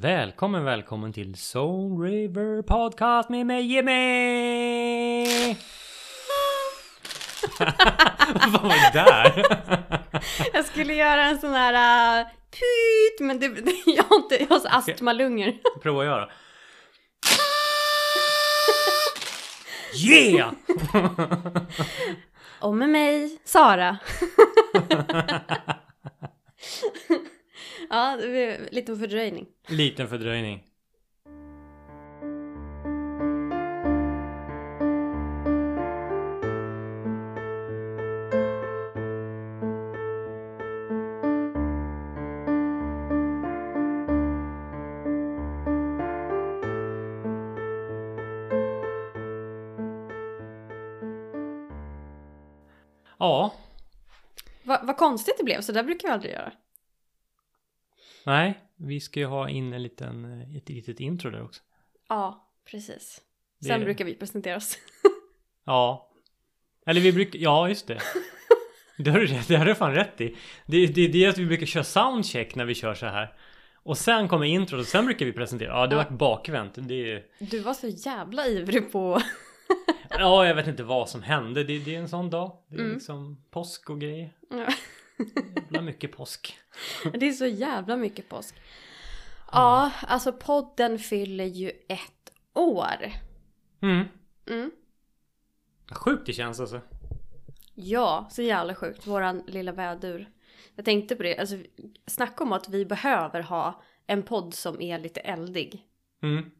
Välkommen, välkommen till Soul River Podcast med mig Jimmy! Vad var det där? Jag skulle göra en sån här uh, pyt, men det, jag har inte, jag har så astmalungor. Prova att göra. Yeah! Och med mig, Sara. Ja, det blir lite fördröjning. Liten fördröjning. Ja, Va, vad konstigt det blev, så där brukar vi aldrig göra. Nej, vi ska ju ha in en liten, ett litet intro där också. Ja, precis. Sen Det- brukar vi presentera oss. Ja. Eller vi brukar, ja just det. Det har du, rätt- det har du fan rätt i. Det, det, det är att vi brukar köra soundcheck när vi kör så här. Och sen kommer introt och sen brukar vi presentera. Ja, det Ja. varit bakvänt. Det Du var så jävla ivrig på... ja, jag vet inte vad som hände. Det, det är en sån dag. Det är Mm. liksom påsk och grejer. Ja. Jävla mycket påsk. Det är så jävla mycket påsk. Ja, alltså podden fyller ju ett år. Mm. Mm. Sjukt det känns alltså. Ja, så jävla sjukt. Våran lilla vädur. Jag tänkte på det, alltså snacka om att vi behöver ha en podd som är lite eldig. Mm.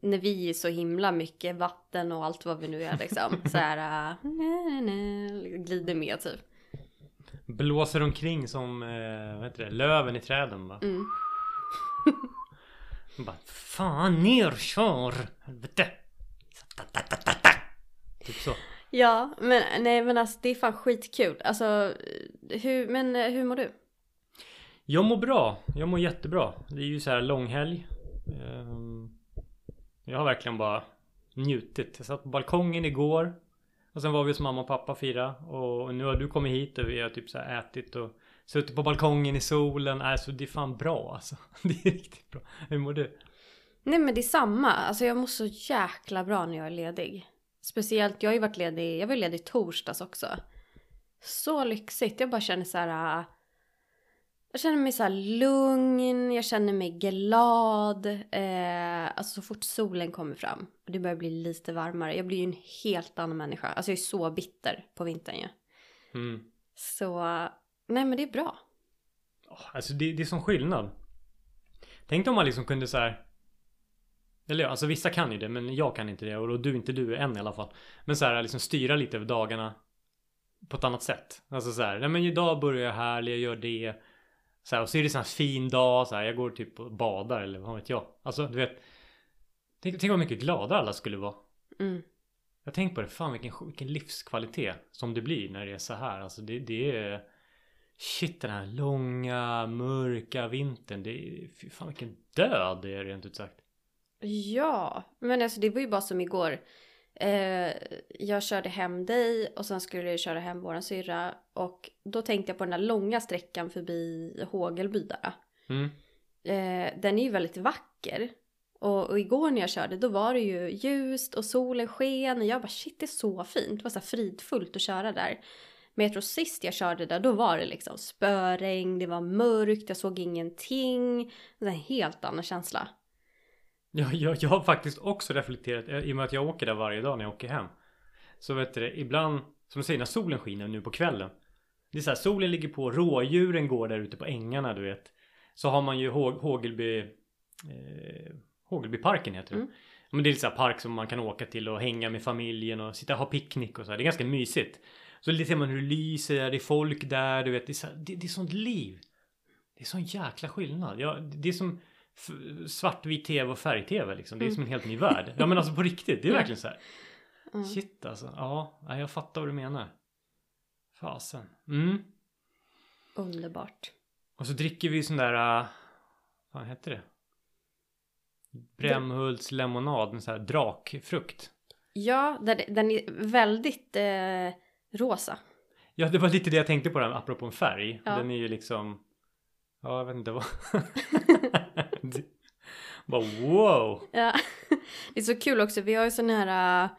När vi är så himla mycket vatten och allt vad vi nu är liksom. så här, nä, glider med typ. Blåser omkring som, eh, vad heter det, löven i träden va. Mm. Bara, fan ner, kör! Helvete! Typ så. Ja, men nej men alltså det är fan skitkul. Alltså, hur, men eh, hur mår du? Jag mår bra. Jag mår jättebra. Det är ju så här långhelg. Ehm, Jag har verkligen bara njutit. Jag satt på balkongen igår. Och sen var vi hos mamma och pappa och fira. Och nu har du kommit hit och vi har typ så här ätit och suttit på balkongen i solen. Alltså det är fan bra alltså. Det är riktigt bra. Hur mår du? Nej men det är samma. Alltså jag mår så jäkla bra när jag är ledig. Speciellt, jag har ju varit ledig, jag var ledig torsdags också. Så lyxigt. Jag bara känner så här. Äh, jag känner mig så här lugn, jag känner mig glad. Eh, alltså så fort solen kommer fram och det börjar bli lite varmare. Jag blir ju en helt annan människa. Alltså jag är så bitter på vintern ju. Mm. Så, nej men det är bra. Alltså det, det är sån skillnad. Tänk om man liksom kunde så här. Eller ja, alltså vissa kan ju det men jag kan inte det och du inte du än i alla fall. Men så här liksom styra lite över dagarna. På ett annat sätt. Alltså så här, nej men idag börjar jag här, eller jag gör det. Så här, och så är det här fin dag, så här, jag går typ och badar eller vad vet jag. Alltså du vet. Tänk, tänk vad mycket gladare alla skulle vara. Mm. Jag tänker på det, fan vilken, vilken livskvalitet som det blir när det är så här. Alltså det, det är... Shit den här långa, mörka vintern. Det är, fy fan vilken död det är rent ut sagt. Ja, men alltså det var ju bara som igår. Eh, jag körde hem dig och sen skulle jag köra hem våran syrra. Och då tänkte jag på den där långa sträckan förbi Hågelby där. Mm. Eh, den är ju väldigt vacker. Och, och igår när jag körde då var det ju ljust och solen sken. Och jag bara shit det är så fint. Det var så här fridfullt att köra där. Men jag tror sist jag körde där då var det liksom spöregn, det var mörkt, jag såg ingenting. Det var en helt annan känsla. Jag, jag, jag har faktiskt också reflekterat, eh, i och med att jag åker där varje dag när jag åker hem. Så vet du ibland, som du säger, när solen skiner nu på kvällen. Det är så här, solen ligger på, rådjuren går där ute på ängarna du vet. Så har man ju Hå, Hågelby, eh, Hågelbyparken heter det. Mm. Men det är här park som man kan åka till och hänga med familjen och sitta och ha picknick och så här. Det är ganska mysigt. Så lite ser man hur det lyser, det är folk där, du vet. Det är, så här, det, det är sånt liv. Det är sån jäkla skillnad. Ja, det är som svartvit tv och färg-tv liksom. Det är Mm. som en helt ny värld. Ja men alltså på riktigt, det är verkligen så här. Mm. Shit alltså. Ja, jag fattar vad du menar. Fasen. Mm. Underbart. Och så dricker vi sån där... Uh, vad heter det? Brämhults lemonad, en sån här drakfrukt. Ja, den, den är väldigt eh, rosa. Ja, det var lite det jag tänkte på den apropå en färg. Ja. Den är ju liksom... Ja, jag vet inte vad... Det- Bara wow! Ja. Det är så kul också, vi har ju sån här, äh,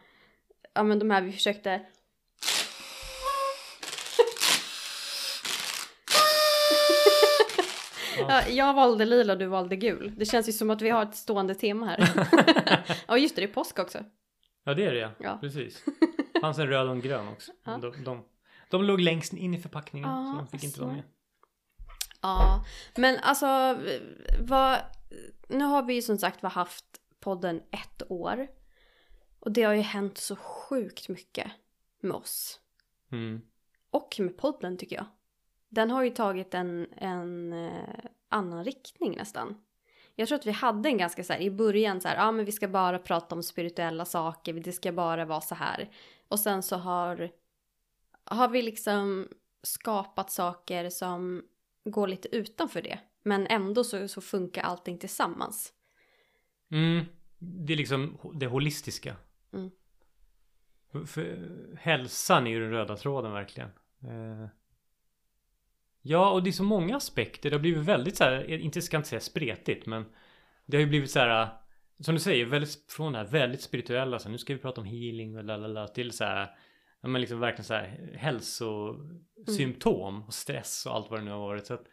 ja men de här vi försökte Ja, jag valde lila och du valde gul. Det känns ju som att vi har ett stående tema här. ja just det, det är påsk också. Ja det är det ja. Precis. fanns en röd och en grön också. Ja. De, de, de låg längst in i förpackningen Ja, så de fick inte vara med. Ja, men alltså vad, nu har vi ju som sagt haft podden ett år. Och det har ju hänt så sjukt mycket med oss. Mm. Och med podden tycker jag. Den har ju tagit en, en eh, annan riktning nästan. Jag tror att vi hade en ganska så här i början så här, ja men vi ska bara prata om spirituella saker, det ska bara vara så här. Och sen så har, har vi liksom skapat saker som går lite utanför det. Men ändå så, så funkar allting tillsammans. Mm. Det är liksom det holistiska. Mm. För- För hälsan är ju den röda tråden verkligen. Eh, Ja, och det är så många aspekter. Det har blivit väldigt så här, inte ska inte säga spretigt, men det har ju blivit så här, som du säger, väldigt, från det här väldigt spirituella, så här, nu ska vi prata om healing och lalala, till så här, ja men liksom verkligen så här hälsosymptom och stress och allt vad det nu har varit. Så att,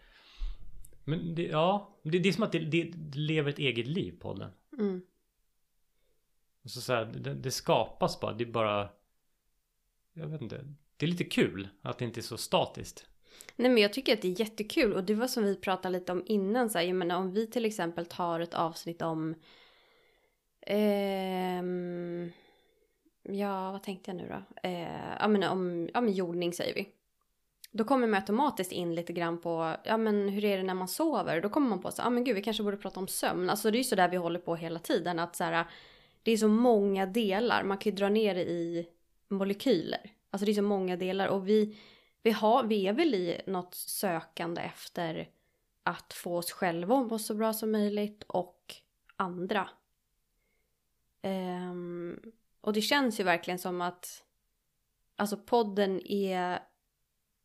men det, ja, det, det är som att det, det, lever ett eget liv podden. Mm. Så, så här, det, det skapas bara, det är bara, jag vet inte, det är lite kul att det inte är så statiskt. Nej men jag tycker att det är jättekul och det var som vi pratade lite om innan så här, jag menar om vi till exempel tar ett avsnitt om ehm, ja vad tänkte jag nu då? Eh, ja men om ja, men jordning säger vi. Då kommer man automatiskt in lite grann på, ja men hur är det när man sover? Då kommer man på så, ja ah, men gud vi kanske borde prata om sömn. Alltså det är ju så där vi håller på hela tiden att så här, det är så många delar, man kan ju dra ner det i molekyler. Alltså det är så många delar och vi, vi, har, vi är väl i något sökande efter att få oss själva att må så bra som möjligt och andra. Ehm, och det känns ju verkligen som att alltså podden är,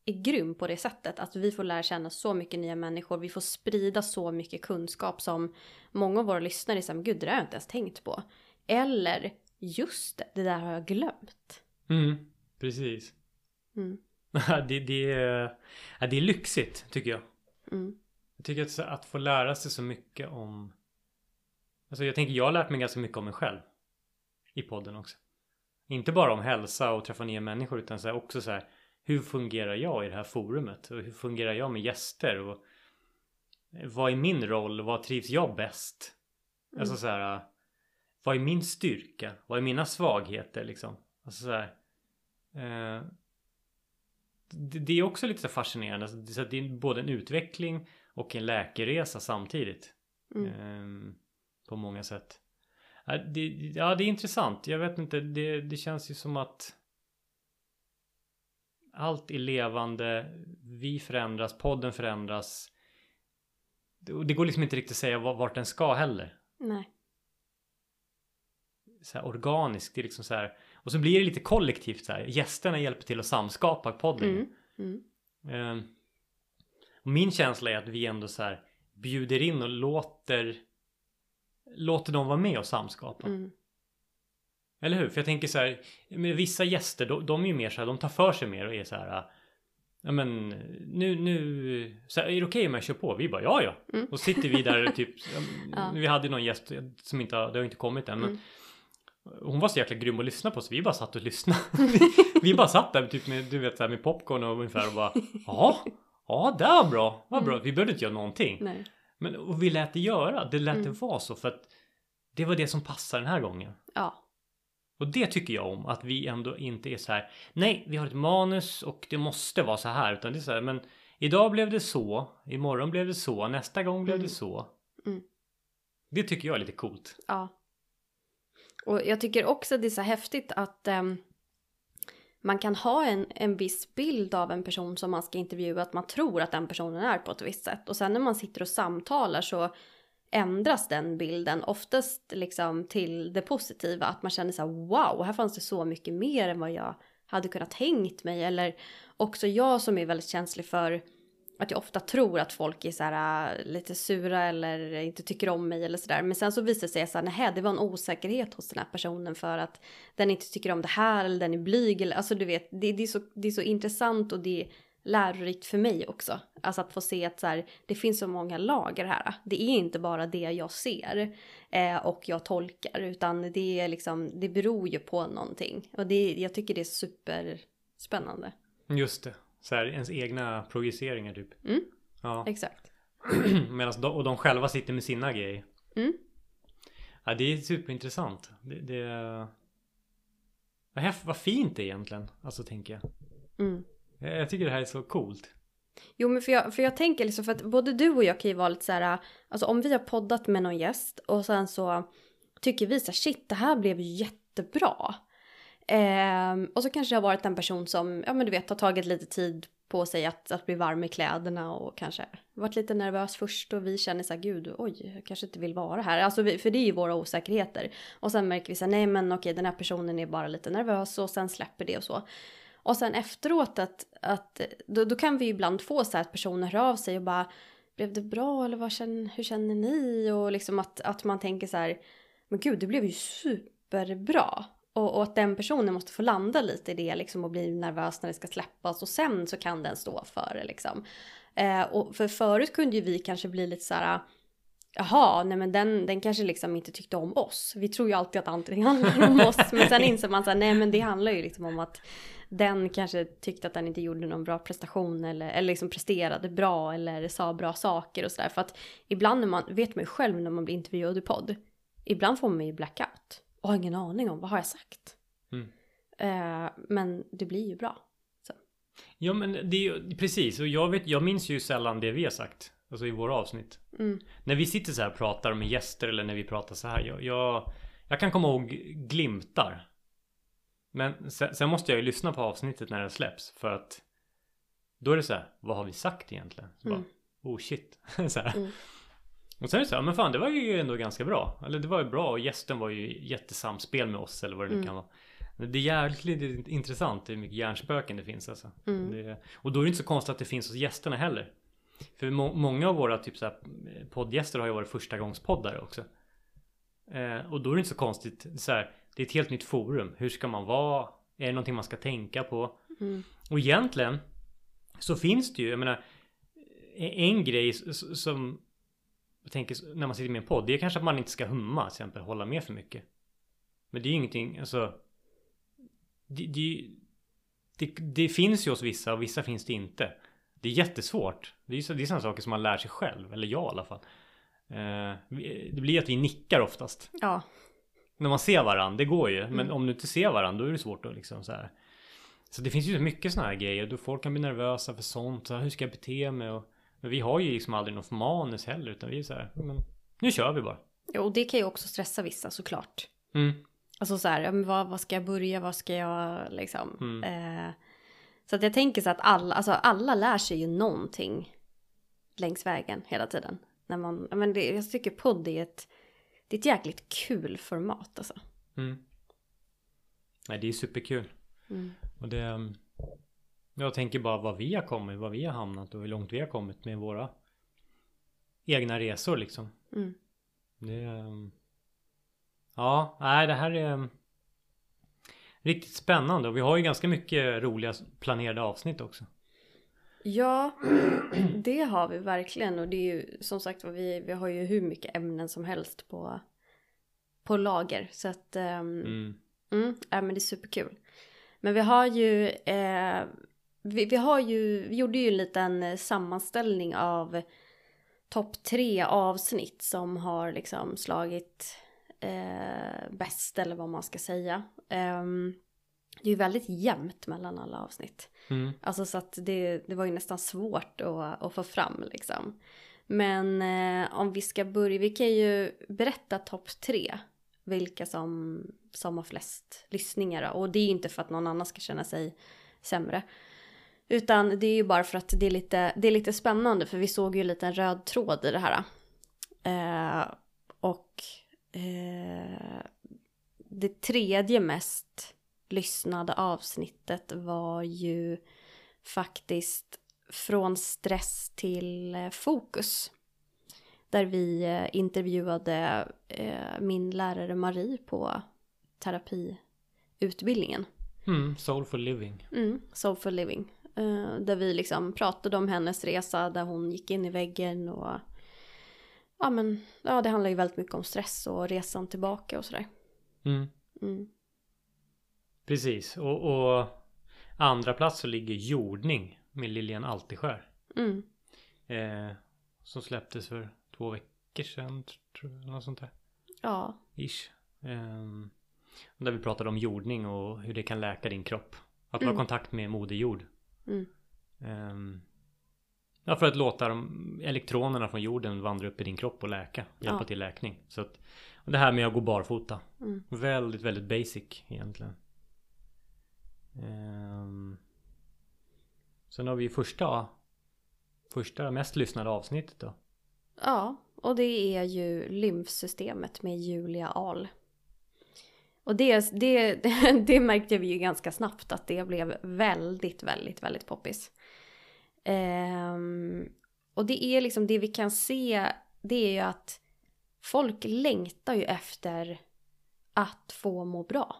är grym på det sättet. Att vi får lära känna så mycket nya människor. Vi får sprida så mycket kunskap som många av våra lyssnare säger, gud det där har jag inte ens tänkt på. Eller, just det, det där har jag glömt. Mm, precis. Mm, det, det, är, det är lyxigt tycker jag. mm, Jag tycker att, att få lära sig så mycket om... Alltså jag tänker jag har lärt mig ganska mycket om mig själv. I podden också. Inte bara om hälsa och träffa nya människor utan så också så här. Hur fungerar jag i det här forumet? Och hur fungerar jag med gäster? Och vad är min roll? Vad trivs jag bäst? Mm. Alltså så här. Vad är min styrka? Vad är mina svagheter liksom? Alltså så här. Eh, det, det är också lite så fascinerande. Alltså, det, så det är både en utveckling och en läkeresa samtidigt. mm. Ehm, på många sätt. Ja det, ja, det är intressant. Jag vet inte, det, det känns ju som att allt är levande. Vi förändras, podden förändras. Det, det går liksom inte riktigt att säga va- vart den ska heller. Nej. Så här organiskt, det är liksom så här. Och så blir det lite kollektivt så här. Gästerna hjälper till att samskapa podden. Mm, mm, Ehm, och min känsla är att vi ändå så här bjuder in och låter låter dem vara med och samskapa. mm, Eller hur? För jag tänker så här, med vissa gäster, de, de är ju mer så här, de tar för sig mer och är så här Ja men nu, nu, så här, är det okej om jag kör på? Vi bara ja ja. Mm. Och sitter vi där typ, Ja. vi hade någon gäst som inte det har inte kommit än men Mm. Hon var så jäkla grym att lyssna på så vi bara satt och lyssnade. vi, vi bara satt där typ med, du vet så här, med popcorn och ungefär och bara Ja, ja det var bra, vad bra. Vi behövde inte göra någonting. nej. Men och vi lät det göra, det lät Mm. det vara så för att det var det som passade den här gången. Ja. Och det tycker jag om, att vi ändå inte är så här. Nej, vi har ett manus och det måste vara så här. Utan det är så här, men idag blev det så, imorgon blev det så, nästa gång blev Mm. det så. Mm. Det tycker jag är lite coolt. Ja. Och jag tycker också att det är så häftigt att ehm, man kan ha en, en viss bild av en person som man ska intervjua, att man tror att den personen är på ett visst sätt. Och sen när man sitter och samtalar så ändras den bilden oftast liksom till det positiva. Att man känner så här, wow, här fanns det så mycket mer än vad jag hade kunnat tänkt mig. Eller också jag som är väldigt känslig för att jag ofta tror att folk är så här äh, lite sura eller inte tycker om mig eller sådär. Men sen så visar det sig så här, nej det var en osäkerhet hos den här personen för att den inte tycker om det här eller den är blyg eller alltså du vet, det, det, är, så, det är så intressant och det är lärorikt för mig också. Alltså att få se att så här, det finns så många lager här. Det är inte bara det jag ser eh, och jag tolkar utan det är liksom, det beror ju på någonting. Och det, jag tycker det är superspännande. Just det. Så här, ens egna projiceringar typ. Mm, Ja. exakt. Medan de, och de själva sitter med sina grejer. Mm. Ja, det är superintressant. Det, det vad, fint det är egentligen. Alltså tänker jag. Mm. jag. Jag tycker det här är så coolt. Jo men för jag, för jag tänker liksom för att både du och jag kan ju vara lite så här, alltså om vi har poddat med någon gäst och sen så tycker vi så här, shit det här blev ju jättebra. Eh, och så kanske det har varit en person som, ja men du vet, har tagit lite tid på sig att, att bli varm i kläderna och kanske varit lite nervös först och vi känner så här, gud, oj, jag kanske inte vill vara här. Alltså vi, för det är ju våra osäkerheter. Och sen märker vi så här, nej men okej, den här personen är bara lite nervös och sen släpper det och så. Och sen efteråt att, att då, då kan vi ju ibland få så här att personer hör av sig och bara blev det bra eller vad känner, hur känner ni? Och liksom att, att man tänker så här, men gud det blev ju superbra. Och, och att den personen måste få landa lite i det liksom och bli nervös när det ska släppas och sen så kan den stå för det liksom. Eh, och för förut kunde ju vi kanske bli lite så här Jaha, nej men den, den kanske liksom inte tyckte om oss. Vi tror ju alltid att allting handlar om oss. Men sen inser man så här, nej men det handlar ju liksom om att den kanske tyckte att den inte gjorde någon bra prestation eller, eller liksom presterade bra eller sa bra saker och sådär. För att ibland när man, vet man ju själv när man blir intervjuad i podd, ibland får man ju blackout och har ingen aning om vad har jag sagt. Mm. Eh, men det blir ju bra. Ja men det är ju precis. Och jag, vet, jag minns ju sällan det vi har sagt. Alltså i våra avsnitt. Mm. När vi sitter så här och pratar med gäster eller när vi pratar så här. Jag, jag, jag kan komma ihåg glimtar. Men sen, sen måste jag ju lyssna på avsnittet när det släpps. För att då är det så här. Vad har vi sagt egentligen? Så Mm. bara, oh shit. så här. Mm. Och sen är det så här. Men fan det var ju ändå ganska bra. Eller det var ju bra och gästen var ju jättesamspel med oss. Eller vad det nu Mm. kan vara. Det är jävligt intressant hur mycket hjärnspöken det finns alltså. Mm. Det, och då är det inte så konstigt att det finns hos gästerna heller. För må, många av våra typ så här, poddgäster har ju varit första gångs poddare också. Eh, och då är det inte så konstigt. Så här, det är ett helt nytt forum. Hur ska man vara? Är det någonting man ska tänka på? Mm. Och egentligen så finns det ju, jag menar, en grej som jag tänker när man sitter med en podd, det är kanske att man inte ska humma till exempel, hålla med för mycket. Men det är ju ingenting, alltså det, det, det, det finns ju hos vissa och vissa finns det inte. Det är jättesvårt. Det är, det är sådana saker som man lär sig själv, eller jag i alla fall. Eh, det blir att vi nickar oftast. Ja. När man ser varandra, det går ju. Men Mm. om du inte ser varandra, då är det svårt att liksom så här. Så det finns ju så mycket sådana här grejer. Då folk kan bli nervösa för sånt. Så här, hur ska jag bete mig? Och, men vi har ju liksom aldrig något manus heller. Utan vi är så här, men nu kör vi bara. Jo, och det kan ju också stressa vissa såklart. Mm. Alltså så här, vad, vad ska jag börja, vad ska jag liksom. Mm. Eh, så att jag tänker så att alla, alltså alla lär sig ju någonting längs vägen hela tiden. När man, men det, jag tycker podd är ett, det är ett jäkligt kul format alltså. Mm. Nej, det är superkul. Mm. Och det... um, Jag tänker bara vad vi har kommit, vad vi har hamnat och hur långt vi har kommit med våra egna resor liksom. Mm. Det um, Ja, nej det här är um, riktigt spännande och vi har ju ganska mycket roliga planerade avsnitt också. Ja, det har vi verkligen och det är ju som sagt vi, vi har ju hur mycket ämnen som helst på, på lager. Så att ehm, Mm. Mm, ja, men det är superkul. Men vi har ju, eh, vi, vi har ju, vi gjorde ju en liten eh, sammanställning av topp tre avsnitt som har liksom slagit eh, bäst eller vad man ska säga. Ehm, det är ju väldigt jämnt mellan alla avsnitt. Mm. Alltså så att det, det var ju nästan svårt att, att få fram liksom. Men eh, om vi ska börja, vi kan ju berätta topp tre. Vilka som, som har flest lyssningar. Och det är ju inte för att någon annan ska känna sig sämre. Utan det är ju bara för att det är lite, det är lite spännande för vi såg ju en liten röd tråd i det här. Eh, och eh, det tredje mest lyssnade avsnittet var ju faktiskt Från stress till eh, fokus. Där vi eh, intervjuade eh, min lärare Marie på terapiutbildningen. Mm, Soulful living. Mm, Soulful living. Eh, där vi liksom pratade om hennes resa där hon gick in i väggen och ja men ja det handlar ju väldigt mycket om stress och resan tillbaka och sådär. Mm. Mm. Precis. Och, och andra plats så ligger Jordning med Lilian Altiskär. Mm. Eh, som släpptes för två veckor sedan, tror jag. Något sånt där. Ja. Ish. Ehm, där vi pratade om jordning och hur det kan läka din kropp. Att Mm. ha kontakt med Moder Jord. Mm. Ehm, ja, för att låta de elektronerna från jorden vandra upp i din kropp och läka. Hjälpa Ja. till läkning. Så att, det här med att gå barfota. Mm. Väldigt, väldigt basic egentligen. Ehm, sen har vi första, första mest lyssnade avsnittet då. Ja, och det är ju lymfsystemet med Julia Ahl. Och det, det, det märkte vi ju ganska snabbt att det blev väldigt, väldigt, väldigt poppis. Ehm, och det är liksom det vi kan se, det är ju att folk längtar ju efter att få må bra.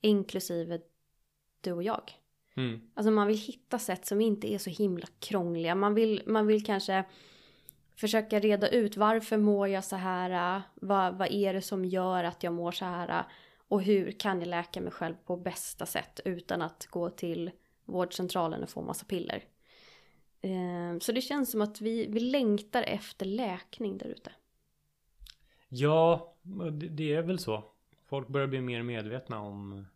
Inklusive du och jag. Mm. Alltså man vill hitta sätt som inte är så himla krångliga. Man vill, man vill kanske försöka reda ut varför mår jag så här? Vad, vad är det som gör att jag mår så här? Och hur kan jag läka mig själv på bästa sätt utan att gå till vårdcentralen och få massa piller? Eh, Så det känns som att vi, vi längtar efter läkning där ute. Ja, det, det är väl så. Folk börjar bli mer medvetna om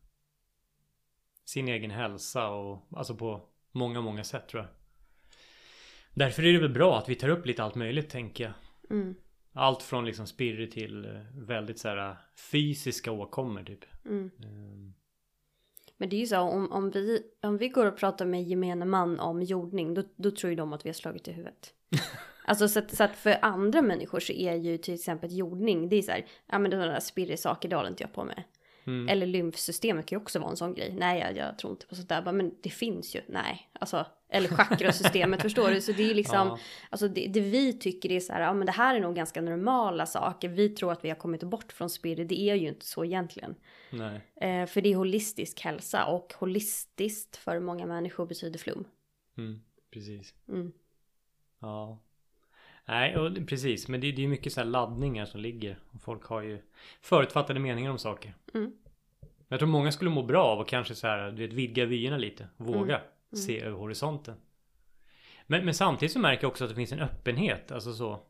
sin egen hälsa och alltså på många, många sätt tror jag. Därför är det väl bra att vi tar upp lite allt möjligt tänker jag. Mm, Allt från liksom spirr till eh, väldigt så här fysiska åkommor typ. mm. Ehm, Men det är ju så om, om, vi, om vi går och pratar med gemene man om jordning då, då tror ju de att vi har slagit i huvudet. Alltså så att, så att för andra människor så är ju till exempel jordning, det är så här, ja men sådana där spirrig saker, det håller inte jag på med. Mm. Eller lymfsystemet kan ju också vara en sån grej. Nej, jag, jag tror inte på sånt där. Bara, Men det finns ju. Nej, alltså. Eller chakrasystemet, förstår du? Så det är liksom, Ja. alltså det, det vi tycker är så här, ja men det här är nog ganska normala saker. Vi tror att vi har kommit bort från spirit. Det är ju inte så egentligen. Nej. Eh, för det är holistisk hälsa och holistiskt för många människor betyder flum. Mm. Precis. Mm. Ja. Nej, och precis. Men det, det är mycket så här laddningar som ligger. Och folk har ju förutfattade meningar om saker. Mm. Jag tror många skulle må bra av att kanske så här, du vet, vidga vyerna lite. Våga Mm. se över horisonten. Men, men samtidigt så märker jag också att det finns en öppenhet. Alltså så.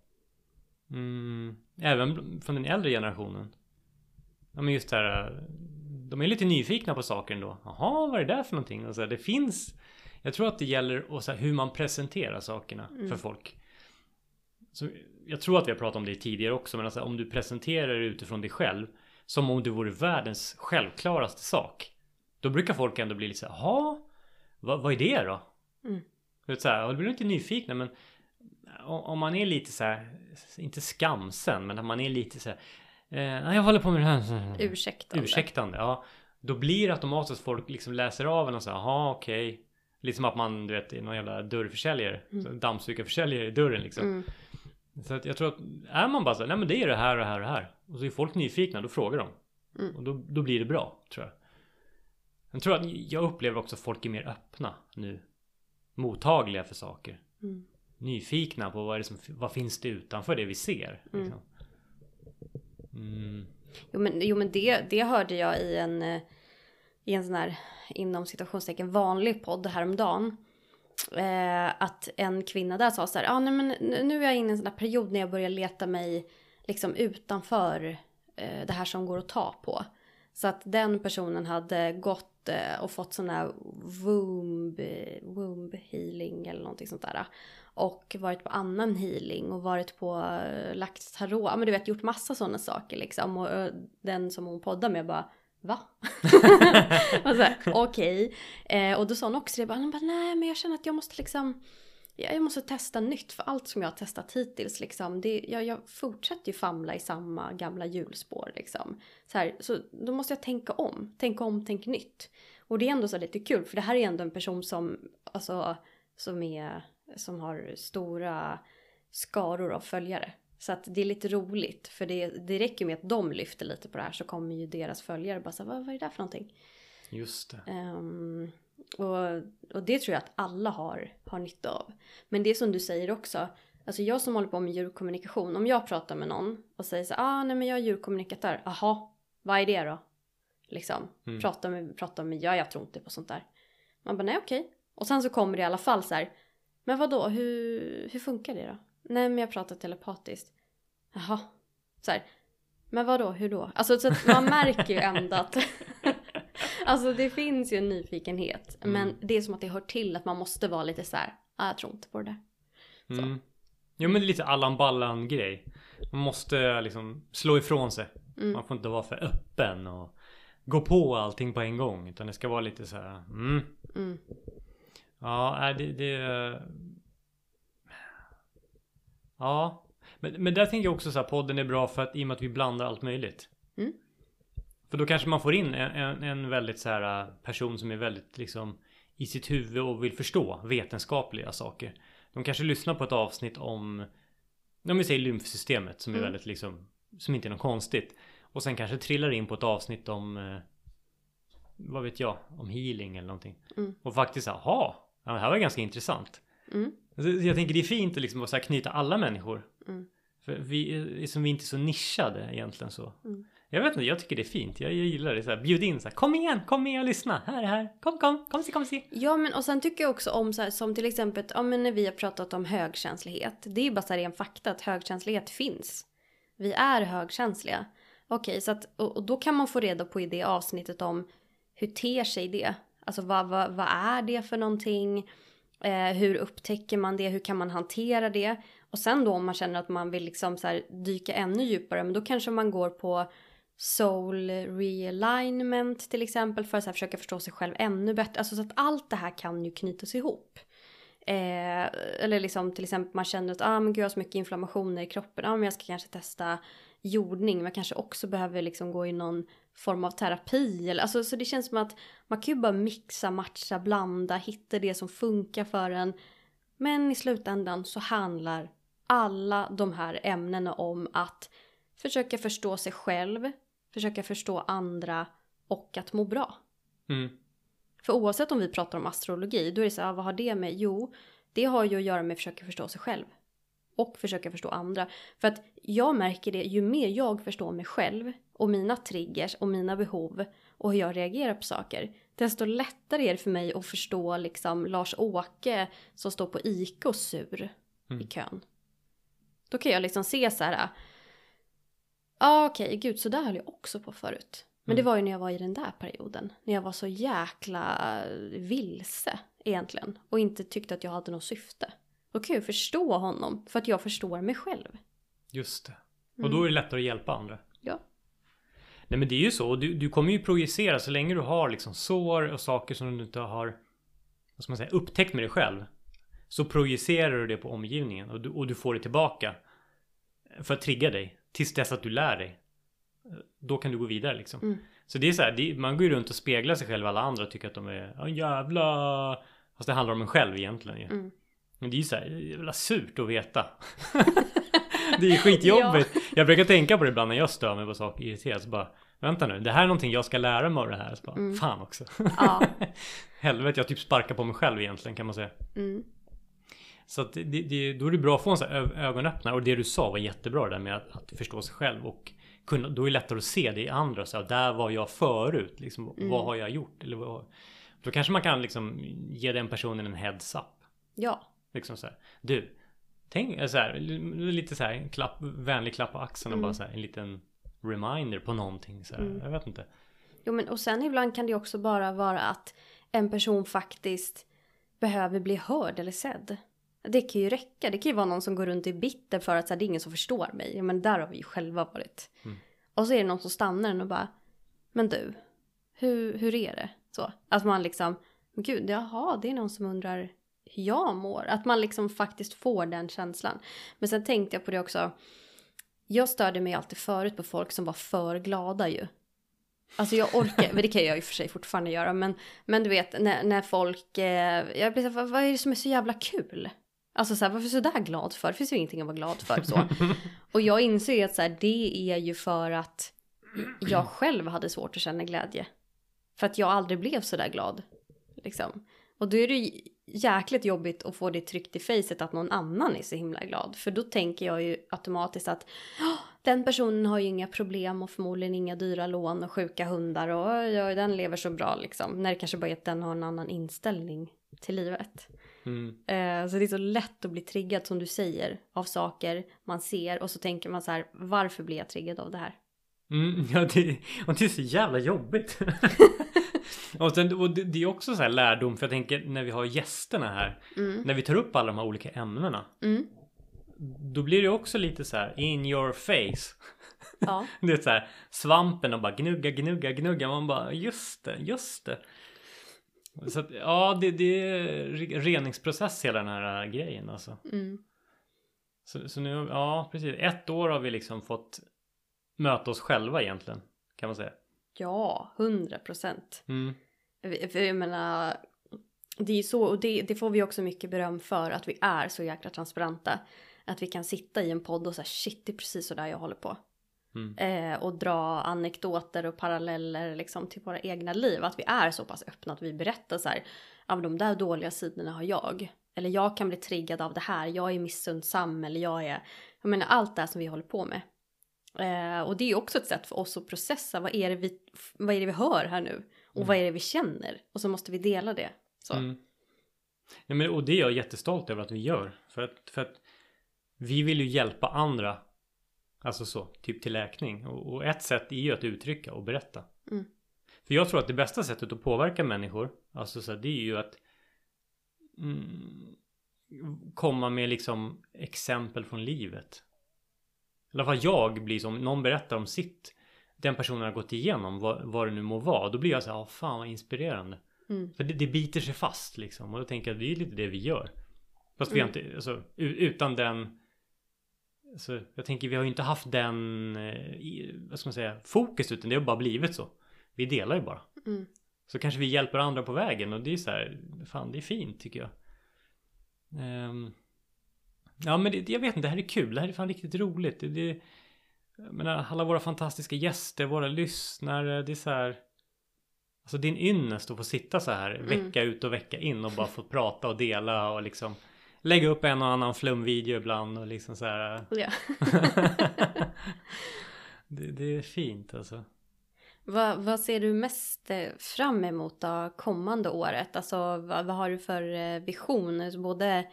Mm, även från den äldre generationen. Ja men just det här. De är lite nyfikna på saker ändå. Jaha, vad är det där för någonting? Och så här, det finns. Jag tror att det gäller och så här, hur man presenterar sakerna Mm. för folk. Så jag tror att vi har pratat om det tidigare också. Men alltså, om du presenterar det utifrån dig själv. Som om du vore världens självklaraste sak. Då brukar folk ändå bli lite så här, vad, vad är det då? Mm. Så här, då blir lite nyfikna men om, man är lite så här, inte skamsen men om man är lite så här, eh, "Nej, jag håller på med det här. Ursäktande. Ursäktande, ja. Då blir det automatiskt folk liksom läser av en och säger, jaha okej. Lite som att man du vet är någon jävla dörrförsäljare. Mm. Dammsugarförsäljare i dörren liksom. Mm. Så att jag tror att är man bara så här, nej men det är det här och det här och det här. Och så är folk nyfikna, då frågar de. Mm. Och då, då blir det bra, tror jag. Jag tror att jag upplever också att folk är mer öppna nu. Mottagliga för saker. Mm. Nyfikna på vad, är det som, vad finns det utanför det vi ser. Mm. Liksom. Mm. Jo men, jo, men det, det hörde jag i en, eh, i en sån här inom citationstecken vanlig podd häromdagen. Eh, att en kvinna där sa så här, ah, nej, men nu är jag inne i en sån där period när jag börjar leta mig liksom utanför eh, det här som går att ta på. Så att den personen hade gått eh, och fått sån här womb, womb healing eller någonting sånt där. Och varit på annan healing och varit på eh, lagt tarot. Ja men du vet gjort massa sådana saker liksom. Och och den som hon poddar med bara Va? och så här, Okej. Eh, och då sa hon också det. Bara, hon bara, Nej men jag känner att jag måste liksom. Jag jag måste testa nytt för allt som jag har testat hittills liksom. Det, jag, jag fortsätter ju famla i samma gamla hjulspår liksom. Så, här, så då måste jag tänka om. Tänka om, tänk nytt. Och det är ändå så lite kul för det här är ändå en person som alltså som, är, som har stora skaror av följare. Så att det är lite roligt för det, det räcker med att de lyfter lite på det här så kommer ju deras följare bara säga vad, vad är det där för någonting? Just det. Um, och, och det tror jag att alla har, har nytta av. Men det som du säger också, alltså jag som håller på med djurkommunikation, om jag pratar med någon och säger så ah nej men jag är djurkommunikatör, aha, vad är det då? Liksom, Mm. prata med, prata med, ja jag tror inte på sånt där. Man bara nej okej. Och sen så kommer det i alla fall så här, men vad då hur, hur funkar det då? Nej men jag pratar telepatiskt. Jaha. Så här, men vad då hur då? Alltså så att man märker ju ändå att Alltså det finns ju en nyfikenhet. Men Mm. det är som att det hör till att man måste vara lite så här. Ah, jag tror inte på det där. Mm. Jo men det är lite Allan Ballan grej. Man måste liksom slå ifrån sig. Mm. Man får inte vara för öppen och gå på allting på en gång. Utan det ska vara lite så här. Mm. Mm. Ja, det, det... Ja. Men, men där tänker jag också så här, podden är bra för att i och med att vi blandar allt möjligt. Mm. För då kanske man får in en, en, en väldigt så här äh, person som är väldigt liksom i sitt huvud och vill förstå vetenskapliga saker. De kanske lyssnar på ett avsnitt om, om vi säger lymfsystemet som är Mm. väldigt liksom, som inte är något konstigt. Och sen kanske trillar in på ett avsnitt om, eh, vad vet jag, om healing eller någonting. Mm. Och faktiskt, jaha, ja, det här var ganska intressant. Mm. Jag tänker det är fint att liksom så här knyta alla människor. Mm. För vi är som vi inte är så nischade egentligen så. Mm. Jag vet inte, jag tycker det är fint. Jag, jag gillar det. Så här, bjud in så här, kom igen, kom med och lyssna. Här är här. Kom, kom, kom se, kom se. Ja men och sen tycker jag också om så här, som till exempel ja, men när vi har pratat om högkänslighet. Det är ju bara så här ren fakta att högkänslighet finns. Vi är högkänsliga. Okej så att och, och då kan man få reda på i det avsnittet om hur ter sig det? Alltså vad, vad, vad är det för någonting? Eh, hur upptäcker man det? Hur kan man hantera det? Och sen då om man känner att man vill liksom så här dyka ännu djupare, men då kanske man går på soul realignment till exempel för att så här försöka förstå sig själv ännu bättre. Alltså så att allt det här kan ju knytas ihop. Eh, eller liksom till exempel man känner att ah, men gud, jag har så mycket inflammationer i kroppen. Ah, men jag ska kanske testa jordning. Men jag kanske också behöver liksom gå i någon form av terapi. Eller, alltså, så det känns som att man kan ju bara mixa, matcha, blanda, hitta det som funkar för en. Men i slutändan så handlar alla de här ämnena om att försöka förstå sig själv, försöka förstå andra och att må bra. Mm. För oavsett om vi pratar om astrologi, då är det så här, vad har det med? Jo, det har ju att göra med att försöka förstå sig själv. Och försöka förstå andra. För att jag märker det, ju mer jag förstår mig själv och mina triggers och mina behov och hur jag reagerar på saker, desto lättare är det för mig att förstå liksom Lars-Åke som står på Ica och sur i Mm. kön. Då kan jag liksom se så här, ja ah, okej, gud så där höll jag också på förut. Men det Mm. var ju när jag var i den där perioden. När jag var så jäkla vilse egentligen. Och inte tyckte att jag hade något syfte. Då kan jag förstå honom för att jag förstår mig själv. Just det. Mm. Och då är det lättare att hjälpa andra. Nej men det är ju så. Du, du kommer ju projicera så länge du har liksom sår och saker som du inte har vad ska man säga, upptäckt med dig själv. Så projicerar du det på omgivningen och du, och du får det tillbaka. För att trigga dig. Tills dess att du lär dig. Då kan du gå vidare liksom. Mm. Så det är så här, det, man går ju runt och speglar sig själv alla andra och tycker att de är ja jävla... Fast det handlar om en själv egentligen ju. Mm. Men det är ju så här, jävla surt att veta. det är skitjobbigt. Jag brukar tänka på det ibland när jag stör mig på saker irriterat. Så bara, vänta nu, det här är någonting jag ska lära mig av det här. Så bara, Mm. Fan också. Ja. Helvete, jag typ sparkar på mig själv egentligen kan man säga. Mm. Så det, det, då är det bra att få en sån här ögonöppnare. Och det du sa var jättebra det där med att, att förstå sig själv. Och kunna, då är det lättare att se det i andra. Så här, där var jag förut. Liksom, Mm. Vad har jag gjort? Eller vad, då kanske man kan liksom ge den personen en heads up. Ja. Liksom så här. Du. Tänk så här, lite så här en klapp, vänlig klapp på axeln och Mm. bara så här, en liten reminder på någonting. Så här. Mm. Jag vet inte. Jo men och sen ibland kan det också bara vara att en person faktiskt behöver bli hörd eller sedd. Det kan ju räcka. Det kan ju vara någon som går runt i bitter för att så här, det är ingen som förstår mig. Ja, men där har vi ju själva varit. Mm. Och så är det någon som stannar en och bara Men du, hur, hur är det? Så. Att man liksom Gud, jaha, det är någon som undrar hur jag mår. Att man liksom faktiskt får den känslan. Men sen tänkte jag på det också. Jag störde mig alltid förut på folk som var för glada ju. Alltså jag orkar, men det kan jag i och för sig fortfarande göra. Men, men du vet när, när folk, eh, jag blir så här, vad, vad är det som är så jävla kul? Alltså så här, varför så där glad för? Det finns ju ingenting att vara glad för så. Och jag inser ju att så här, det är ju för att jag själv hade svårt att känna glädje. För att jag aldrig blev så där glad. Liksom. Och då är det jäkligt jobbigt att få det tryckt i facet att någon annan är så himla glad. För då tänker jag ju automatiskt att "Ja, den personen har ju inga problem och förmodligen inga dyra lån och sjuka hundar och ja, den lever så bra liksom. När det kanske bara är att den har en annan inställning till livet. Mm. Eh, så det är så lätt att bli triggad som du säger av saker man ser och så tänker man så här varför blir jag triggad av det här? Mm, ja, det, och det är så jävla jobbigt. och, sen, och det, det är också så här lärdom för jag tänker när vi har gästerna här. Mm. När vi tar upp alla de här olika ämnena. Mm. Då blir det också lite så här in your face. Ja. Det är så här svampen och bara gnugga, gnugga, gnugga. Man bara just det, just det. Så att, ja, det, det är re- reningsprocess hela den här grejen alltså. Mm. Så, så nu, ja precis. Ett år har vi liksom fått möta oss själva egentligen. Kan man säga. Ja, hundra procent. Mm. För jag menar, det är ju så, och det, det får vi också mycket beröm för, att vi är så jäkla transparenta. Att vi kan sitta i en podd och säga shit, det är precis så där jag håller på. Mm. Eh, och dra anekdoter och paralleller liksom till våra egna liv. Att vi är så pass öppna att vi berättar så här, men de där dåliga sidorna har jag. Eller jag kan bli triggad av det här, jag är missundsam eller jag är, jag menar allt det här som vi håller på med. Eh, och det är ju också ett sätt för oss att processa, vad är det vi, vad är det vi hör här nu? Och vad är det vi känner? Och så måste vi dela det. Så. Mm. Ja, men, och det är jag jättestolt över att vi gör. För att, för att vi vill ju hjälpa andra. Alltså så, typ till läkning. Och, och ett sätt är ju att uttrycka och berätta. Mm. För jag tror att det bästa sättet att påverka människor, alltså så här, det är ju att mm, komma med liksom exempel från livet. I alla fall jag blir som, någon berättar om sitt, den personen har gått igenom, vad, vad det nu må vara. Då blir jag så här, ah, fan vad inspirerande. Mm. För det, det biter sig fast liksom. Och då tänker jag att det är lite det vi gör. Fast vi har Mm. inte, alltså, utan den... Alltså, jag tänker vi har ju inte haft den, eh, vad ska man säga, fokus utan det har bara blivit så. Vi delar ju bara. Mm. Så kanske vi hjälper andra på vägen och det är så här, fan det är fint tycker jag. Ehm, ja men det, jag vet inte, det här är kul, det här är fan riktigt roligt. Det, det, jag menar, alla våra fantastiska gäster, våra lyssnare, det är så här. Alltså en ynnest att få sitta så här Mm. vecka ut och vecka in och bara få prata och dela och liksom lägga upp en och annan flumvideo ibland och liksom så här. Ja. det, det är fint alltså. vad, vad ser du mest eh, fram emot då, kommande året? Alltså vad, vad har du för eh, vision? Alltså, Både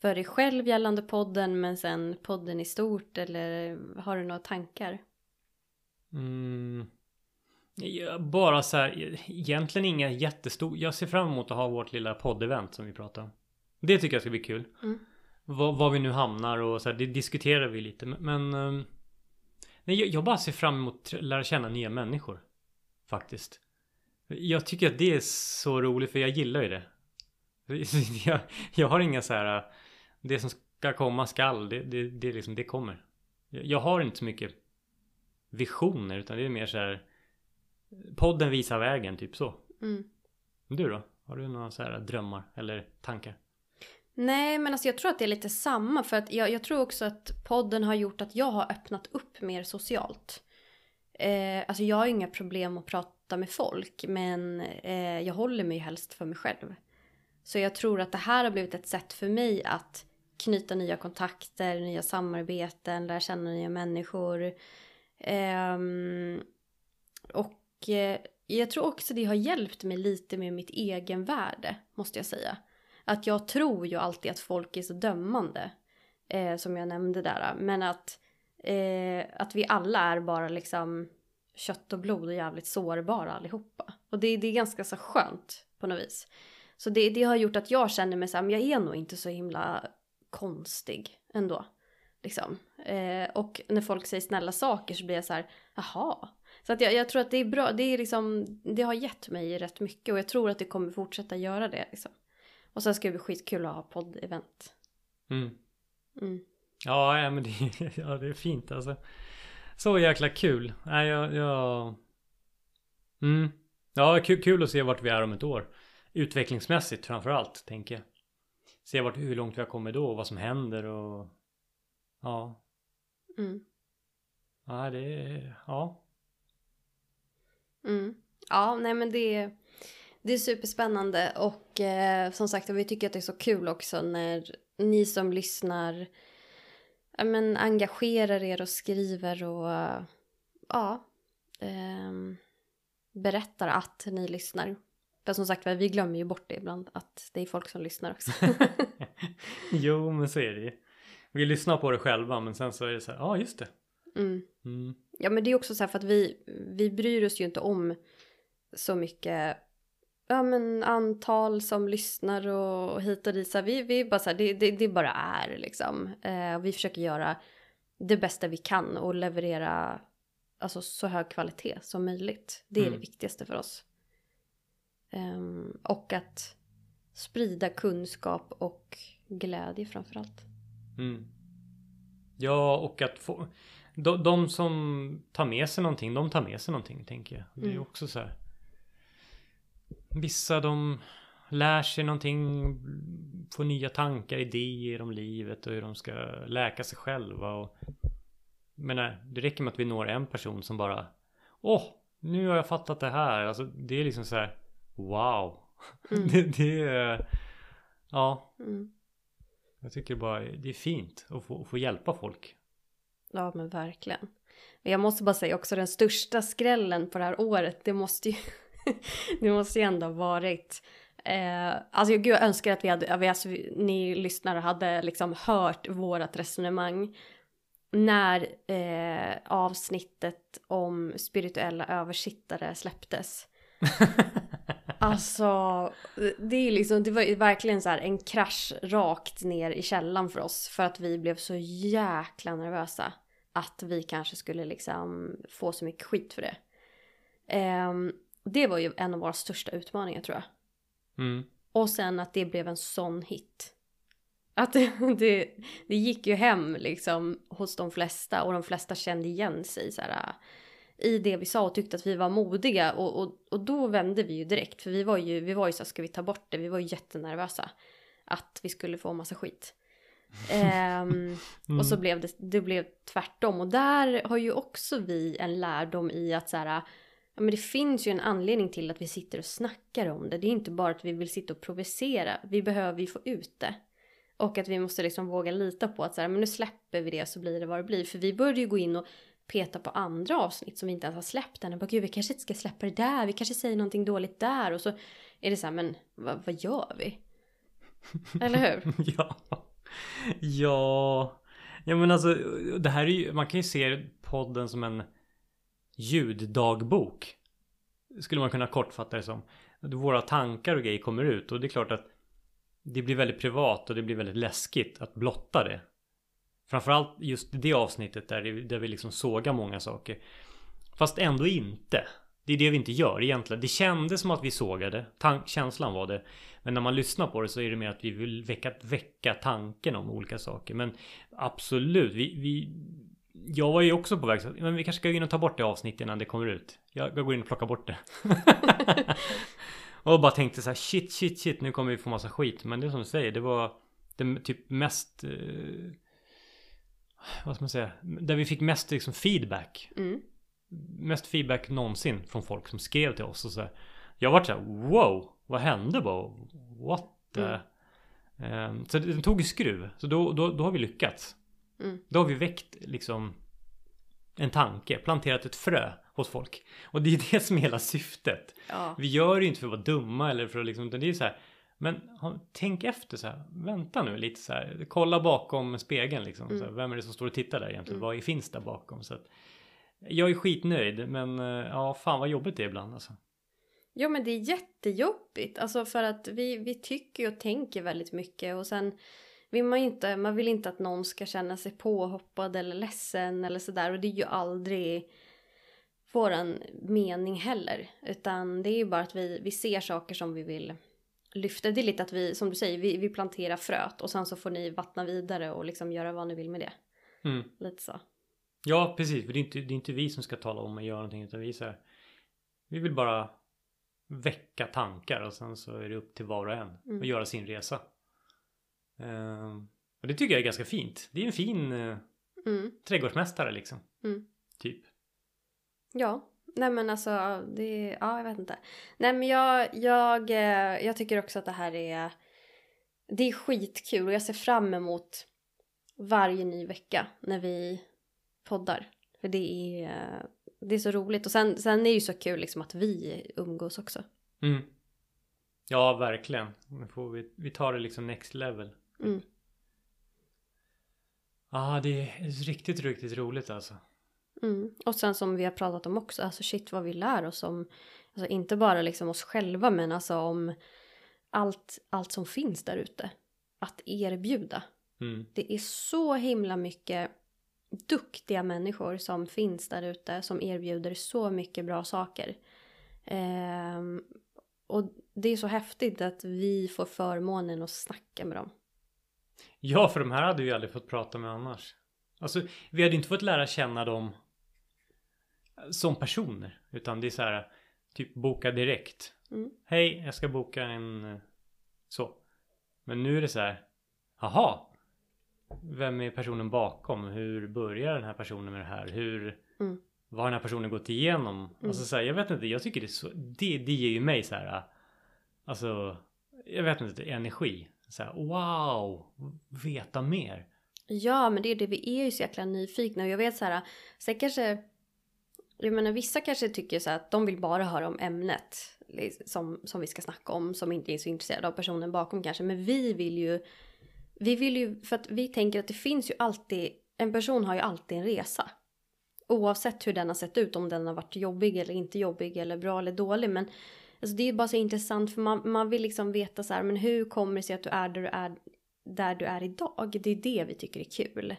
för dig själv gällande podden men sen podden i stort eller har du några tankar? Mm. Bara så här, egentligen inga jättestora. Jag ser fram emot att ha vårt lilla poddevent som vi pratar om. Det tycker jag ska bli kul. Mm. Var, vi nu hamnar och så här, det diskuterar vi lite. Men, ehm, nej, jag, jag bara ser fram emot att lära känna nya människor. Faktiskt. Jag tycker att det är så roligt för jag gillar ju det. Jag, jag har inga så här, det som ska komma skall, det, det, det, liksom, det kommer. Jag, jag har inte så mycket visioner utan det är mer så här Podden visar vägen, typ så. Mm. Du då? Har du några så här drömmar eller tankar? Nej, men alltså jag tror att det är lite samma. För att jag, jag tror också att podden har gjort att jag har öppnat upp mer socialt. Eh, alltså jag har inga problem att prata med folk. Men eh, jag håller mig helst för mig själv. Så jag tror att det här har blivit ett sätt för mig att knyta nya kontakter, nya samarbeten, lära känna nya människor. Ehm, och eh, jag tror också det har hjälpt mig lite med mitt egenvärde, måste jag säga. Att jag tror ju alltid att folk är så dömande. Eh, som jag nämnde där. Men att, eh, att vi alla är bara liksom kött och blod och jävligt sårbara allihopa. Och det, det är ganska så skönt på något vis. Så det, det har gjort att jag känner mig så här, men jag är nog inte så himla konstig ändå. Liksom. Eh, och när folk säger snälla saker så blir jag så här, jaha. Så att jag, jag tror att det är bra, det, är liksom, det har gett mig rätt mycket och jag tror att det kommer fortsätta göra det. Liksom. Och sen ska det bli skitkul att ha podd-event. Mm. Mm. Ja, men det, ja, det är fint alltså. Så jäkla kul. Nej, jag, jag... Mm. Ja, kul, kul att se vart vi är om ett år. Utvecklingsmässigt framför allt, tänker jag. Se vart, hur långt har kommit då och vad som händer och... Ja. Mm. Ja, det är... Ja. Mm. Ja, nej men det är, det är superspännande och eh, som sagt vi tycker att det är så kul också när ni som lyssnar ja, men, engagerar er och skriver och eh, ja, ehm, berättar att ni lyssnar. För som sagt vi glömmer ju bort det ibland att det är folk som lyssnar också. jo, men så är det ju. Vi lyssnar på det själva men sen så är det så här, ja ah, just det. Mm. Mm. Ja men det är också så här för att vi, vi bryr oss ju inte om så mycket ja, men antal som lyssnar och hit och dit. Så här, vi, vi bara så här, det, det, det bara är liksom. Eh, vi försöker göra det bästa vi kan och leverera alltså, så hög kvalitet som möjligt. Det är Mm. det viktigaste för oss. Ehm, och att sprida kunskap och glädje framför allt. Mm. Ja, och att få... De, de som tar med sig någonting, de tar med sig någonting, tänker jag. Det är Mm. också så här. Vissa de lär sig någonting, får nya tankar, idéer om livet och hur de ska läka sig själva. Och, menar, det räcker med att vi når en person som bara Åh, nu har jag fattat det här. Alltså det är liksom så här Wow. Mm. det, det är... Ja, Mm. jag tycker bara det är fint att få, att få hjälpa folk. Ja men verkligen. Men jag måste bara säga också den största skrällen på det här året det måste ju, det måste ju ändå ha varit Eh, alltså gud jag önskar att vi hade, vi- alltså, ni lyssnare hade liksom hört vårat resonemang när eh, avsnittet om spirituella översittare släpptes. Alltså, det är liksom, det var verkligen så här en krasch rakt ner i källan för oss. För att vi blev så jäkla nervösa. Att vi kanske skulle liksom få så mycket skit för det. Ehm, det var ju en av våra största utmaningar tror jag. Mm. Och sen att det blev en sån hit. Att det, det, det gick ju hem liksom hos de flesta och de flesta kände igen sig så här, i det vi sa och tyckte att vi var modiga och, och, och då vände vi ju direkt för vi var ju, vi var ju så ska vi ta bort det? Vi var ju jättenervösa att vi skulle få massa skit. Ehm, Mm. och så blev det, det blev tvärtom och där har ju också vi en lärdom i att så här, ja men det finns ju en anledning till att vi sitter och snackar om det. Det är inte bara att vi vill sitta och provocera, vi behöver ju få ut det. Och att vi måste liksom våga lita på att så här, men nu släpper vi det så blir det vad det blir. För vi började ju gå in och peta på andra avsnitt som vi inte ens har släppt än. Och bara, gud vi kanske inte ska släppa det där, vi kanske säger någonting dåligt där. Och så är det så här, men vad, vad gör vi? Eller hur? ja. Ja. Ja men alltså det här är ju, man kan ju se podden som en ljuddagbok. Skulle man kunna kortfatta det som. Våra tankar och grejer kommer ut och det är klart att det blir väldigt privat och det blir väldigt läskigt att blotta det. Framförallt just det avsnittet där, det- där vi liksom sågar många saker. Fast ändå inte. Det är det vi inte gör egentligen. Det kändes som att vi sågade. Tank, känslan var det. Men när man lyssnar på det så är det mer att vi vill väcka, väcka tanken om olika saker. Men absolut, vi, vi... Jag var ju också på väg men vi kanske ska gå in och ta bort det avsnittet innan det kommer ut. Jag, jag går in och plockar bort det. och bara tänkte så här shit, shit, shit, nu kommer vi få massa skit. Men det är som du säger, det var det typ mest... Eh, vad ska man säga? Där vi fick mest liksom feedback Mm. mest feedback någonsin från folk som skrev till oss och så här. Jag vart så här, wow, vad hände bara? What the? Mm. Ehm, så den tog ju skruv. Så då, då, då har vi lyckats. Mm. Då har vi väckt liksom en tanke, planterat ett frö hos folk. Och det är det som är hela syftet. Ja. Vi gör det inte för att vara dumma eller för att liksom, utan det är så här. Men tänk efter så här. Vänta nu lite så här. Kolla bakom spegeln liksom. Mm. Så här, vem är det som står och tittar där egentligen? Mm. Vad finns där bakom? Så att, jag är skitnöjd men eh, ja fan vad jobbigt det är ibland alltså. Ja men det är jättejobbigt. Alltså för att vi, vi tycker och tänker väldigt mycket och sen vill man ju inte, man vill inte att någon ska känna sig påhoppad eller ledsen eller sådär och det är ju aldrig våran mening heller. Utan det är ju bara att vi, vi ser saker som vi vill lyfta. Det är lite att vi, som du säger, vi, vi planterar fröet och sen så får ni vattna vidare och liksom göra vad ni vill med det. Mm. Lite så. Ja precis, för det är, inte, det är inte vi som ska tala om och göra någonting utan vi så här, Vi vill bara väcka tankar och sen så är det upp till var och en Mm. att göra sin resa. Ehm, och det tycker jag är ganska fint. Det är en fin eh, Mm. trädgårdsmästare liksom. Mm. Typ. Ja, nej men alltså det, ja jag vet inte. Nej men jag, jag, eh, jag tycker också att det här är, det är skitkul och jag ser fram emot varje ny vecka när vi poddar. För det är, det är så roligt och sen, sen är det ju så kul liksom att vi umgås också. Mm. Ja, verkligen. Vi, vi tar det liksom next level. Mm. Ja, ah, det är riktigt, riktigt roligt alltså. Mm. Och sen som vi har pratat om också, alltså shit vad vi lär oss om, alltså inte bara liksom oss själva men alltså om allt, allt som finns där ute. Att erbjuda. Mm. Det är så himla mycket duktiga människor som finns där ute som erbjuder så mycket bra saker. Ehm, och det är så häftigt att vi får förmånen att snacka med dem. Ja, för de här hade vi aldrig fått prata med annars. Alltså, vi hade inte fått lära känna dem som personer. Utan det är så här, typ boka direkt. Mm. Hej, jag ska boka en så. Men nu är det så här, aha. Vem är personen bakom? Hur börjar den här personen med det här? Hur, Mm. vad har den här personen gått igenom? Mm. Alltså så här, jag vet inte, jag tycker det är så, det, det ger ju mig så här, alltså, jag vet inte, energi. Så här, wow, veta mer. Ja, men det är det. Vi är ju så jäkla nyfikna. Och jag vet så här, sen kanske... Jag menar, vissa kanske tycker så här att de vill bara höra om ämnet som, som vi ska snacka om, som inte är så intresserade av personen bakom kanske. Men vi vill ju... Vi vill ju, för att vi tänker att det finns ju alltid... En person har ju alltid en resa. Oavsett hur den har sett ut, om den har varit jobbig eller inte jobbig eller bra eller dålig. Men alltså, det är ju bara så intressant för man, man vill liksom veta så här, men hur kommer det sig att du är där du är där du är idag. Det är det vi tycker är kul.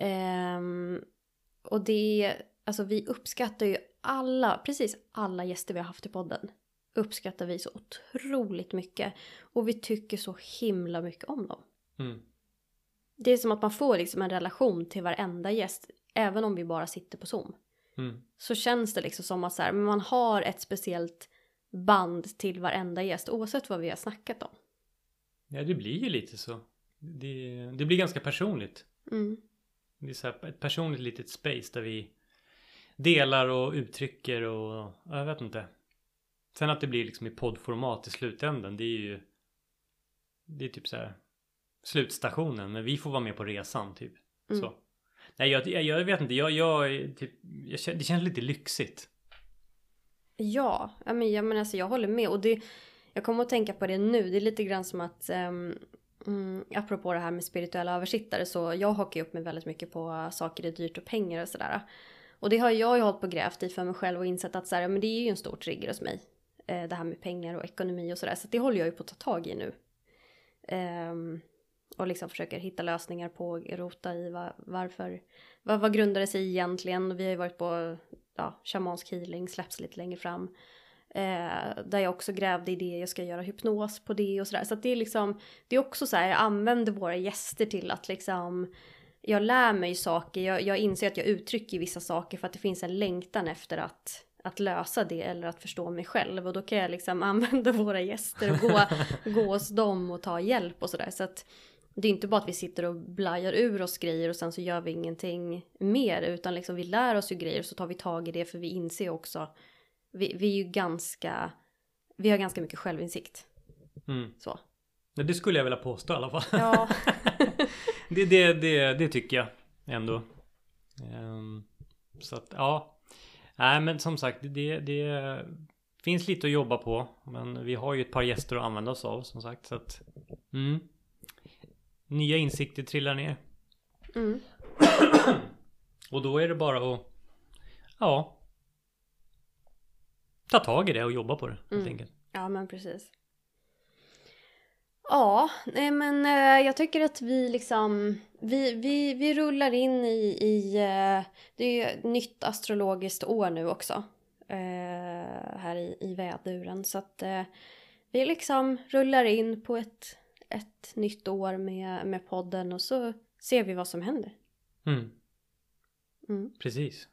Um, och det, alltså vi uppskattar ju alla, precis alla gäster vi har haft i podden. Uppskattar vi så otroligt mycket. Och vi tycker så himla mycket om dem. Mm. Det är som att man får liksom en relation till varenda gäst. Även om vi bara sitter på Zoom. Mm. Så känns det liksom som att så här, man har ett speciellt band till varenda gäst. Oavsett vad vi har snackat om. Ja, det blir ju lite så. Det, det blir ganska personligt. Mm. Det är så här ett personligt litet space där vi delar och uttrycker och ja, jag vet inte. Sen att det blir liksom i poddformat i slutändan, det är ju det är typ så här slutstationen, men vi får vara med på resan typ. Mm. Så. Nej, jag, jag, vet inte, jag, jag, typ, jag, det känns lite lyxigt. Ja, ja, men, jag, men alltså, jag håller med. Och det, jag kommer att tänka på det nu. Det är lite grann som att, um, mm, apropå det här med spirituella översittare, så jag hakar ju upp mig väldigt mycket på saker är dyrt och pengar och sådär. Och det har jag ju hållit på och grävt i för mig själv och insett att så här, men det är ju en stor trigger hos mig. Eh, det här med pengar och ekonomi och sådär. Så det håller jag ju på att ta tag i nu. Ehm, och liksom försöker hitta lösningar på, rota i va, varför, vad, vad grundar det sig egentligen? Vi har ju varit på ja, shamansk healing, släpps lite längre fram. Eh, där jag också grävde i det, jag ska göra hypnos på det och sådär. Så att det är liksom, det är också så här, jag använder våra gäster till att liksom, jag lär mig saker, jag, jag inser att jag uttrycker vissa saker för att det finns en längtan efter att, att lösa det eller att förstå mig själv. Och då kan jag liksom använda våra gäster och gå, gå hos dem och ta hjälp och sådär. Så att det är inte bara att vi sitter och blajar ur oss grejer och sen så gör vi ingenting mer. Utan liksom vi lär oss ju grejer och så tar vi tag i det för vi inser också. Vi, vi är ju ganska, vi har ganska mycket självinsikt. Mm. Så. Det skulle jag vilja påstå i alla fall. Ja. det, det, det, det tycker jag ändå. Ehm, så att ja. Nej men som sagt det, det finns lite att jobba på. Men vi har ju ett par gäster att använda oss av som sagt. Så att, mm. Nya insikter trillar ner. Mm. Och då är det bara att ja. Ta tag i det och jobba på det helt Mm. enkelt. Ja men precis. Ja, nej men eh, jag tycker att vi liksom, vi, vi, vi rullar in i, i eh, det är ju ett nytt astrologiskt år nu också. Eh, här i, i väduren. Så att vi liksom rullar in på ett, ett nytt år med, med podden och så ser vi vad som händer. Mm. Mm. Precis.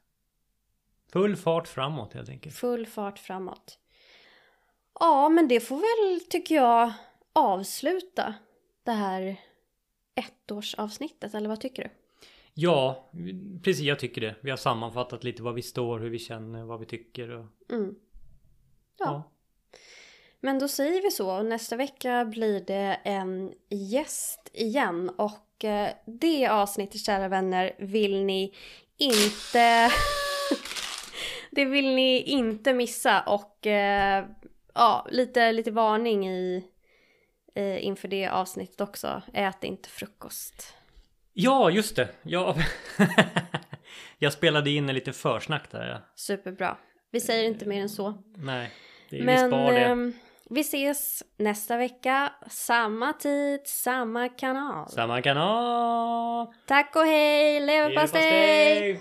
Full fart framåt helt enkelt. Full fart framåt. Ja, men det får väl, tycker jag, avsluta det här ettårsavsnittet, eller vad tycker du? Ja, precis jag tycker det. Vi har sammanfattat lite var vi står, hur vi känner, vad vi tycker och Mm. Ja. ja. Men då säger vi så. Nästa vecka blir det en gäst igen. Och eh, det avsnittet, kära vänner, vill ni inte... det vill ni inte missa. Och eh, ja, lite, lite varning i, eh, inför det avsnittet också. Ät inte frukost. Ja, just det. Ja. jag spelade in en lite försnack där. Ja. Superbra. Vi säger inte mer än så. Nej, det, vi Men spar det. ehm, vi ses nästa vecka. Samma tid, samma kanal. Samma kanal. Tack och hej! Leverpastej!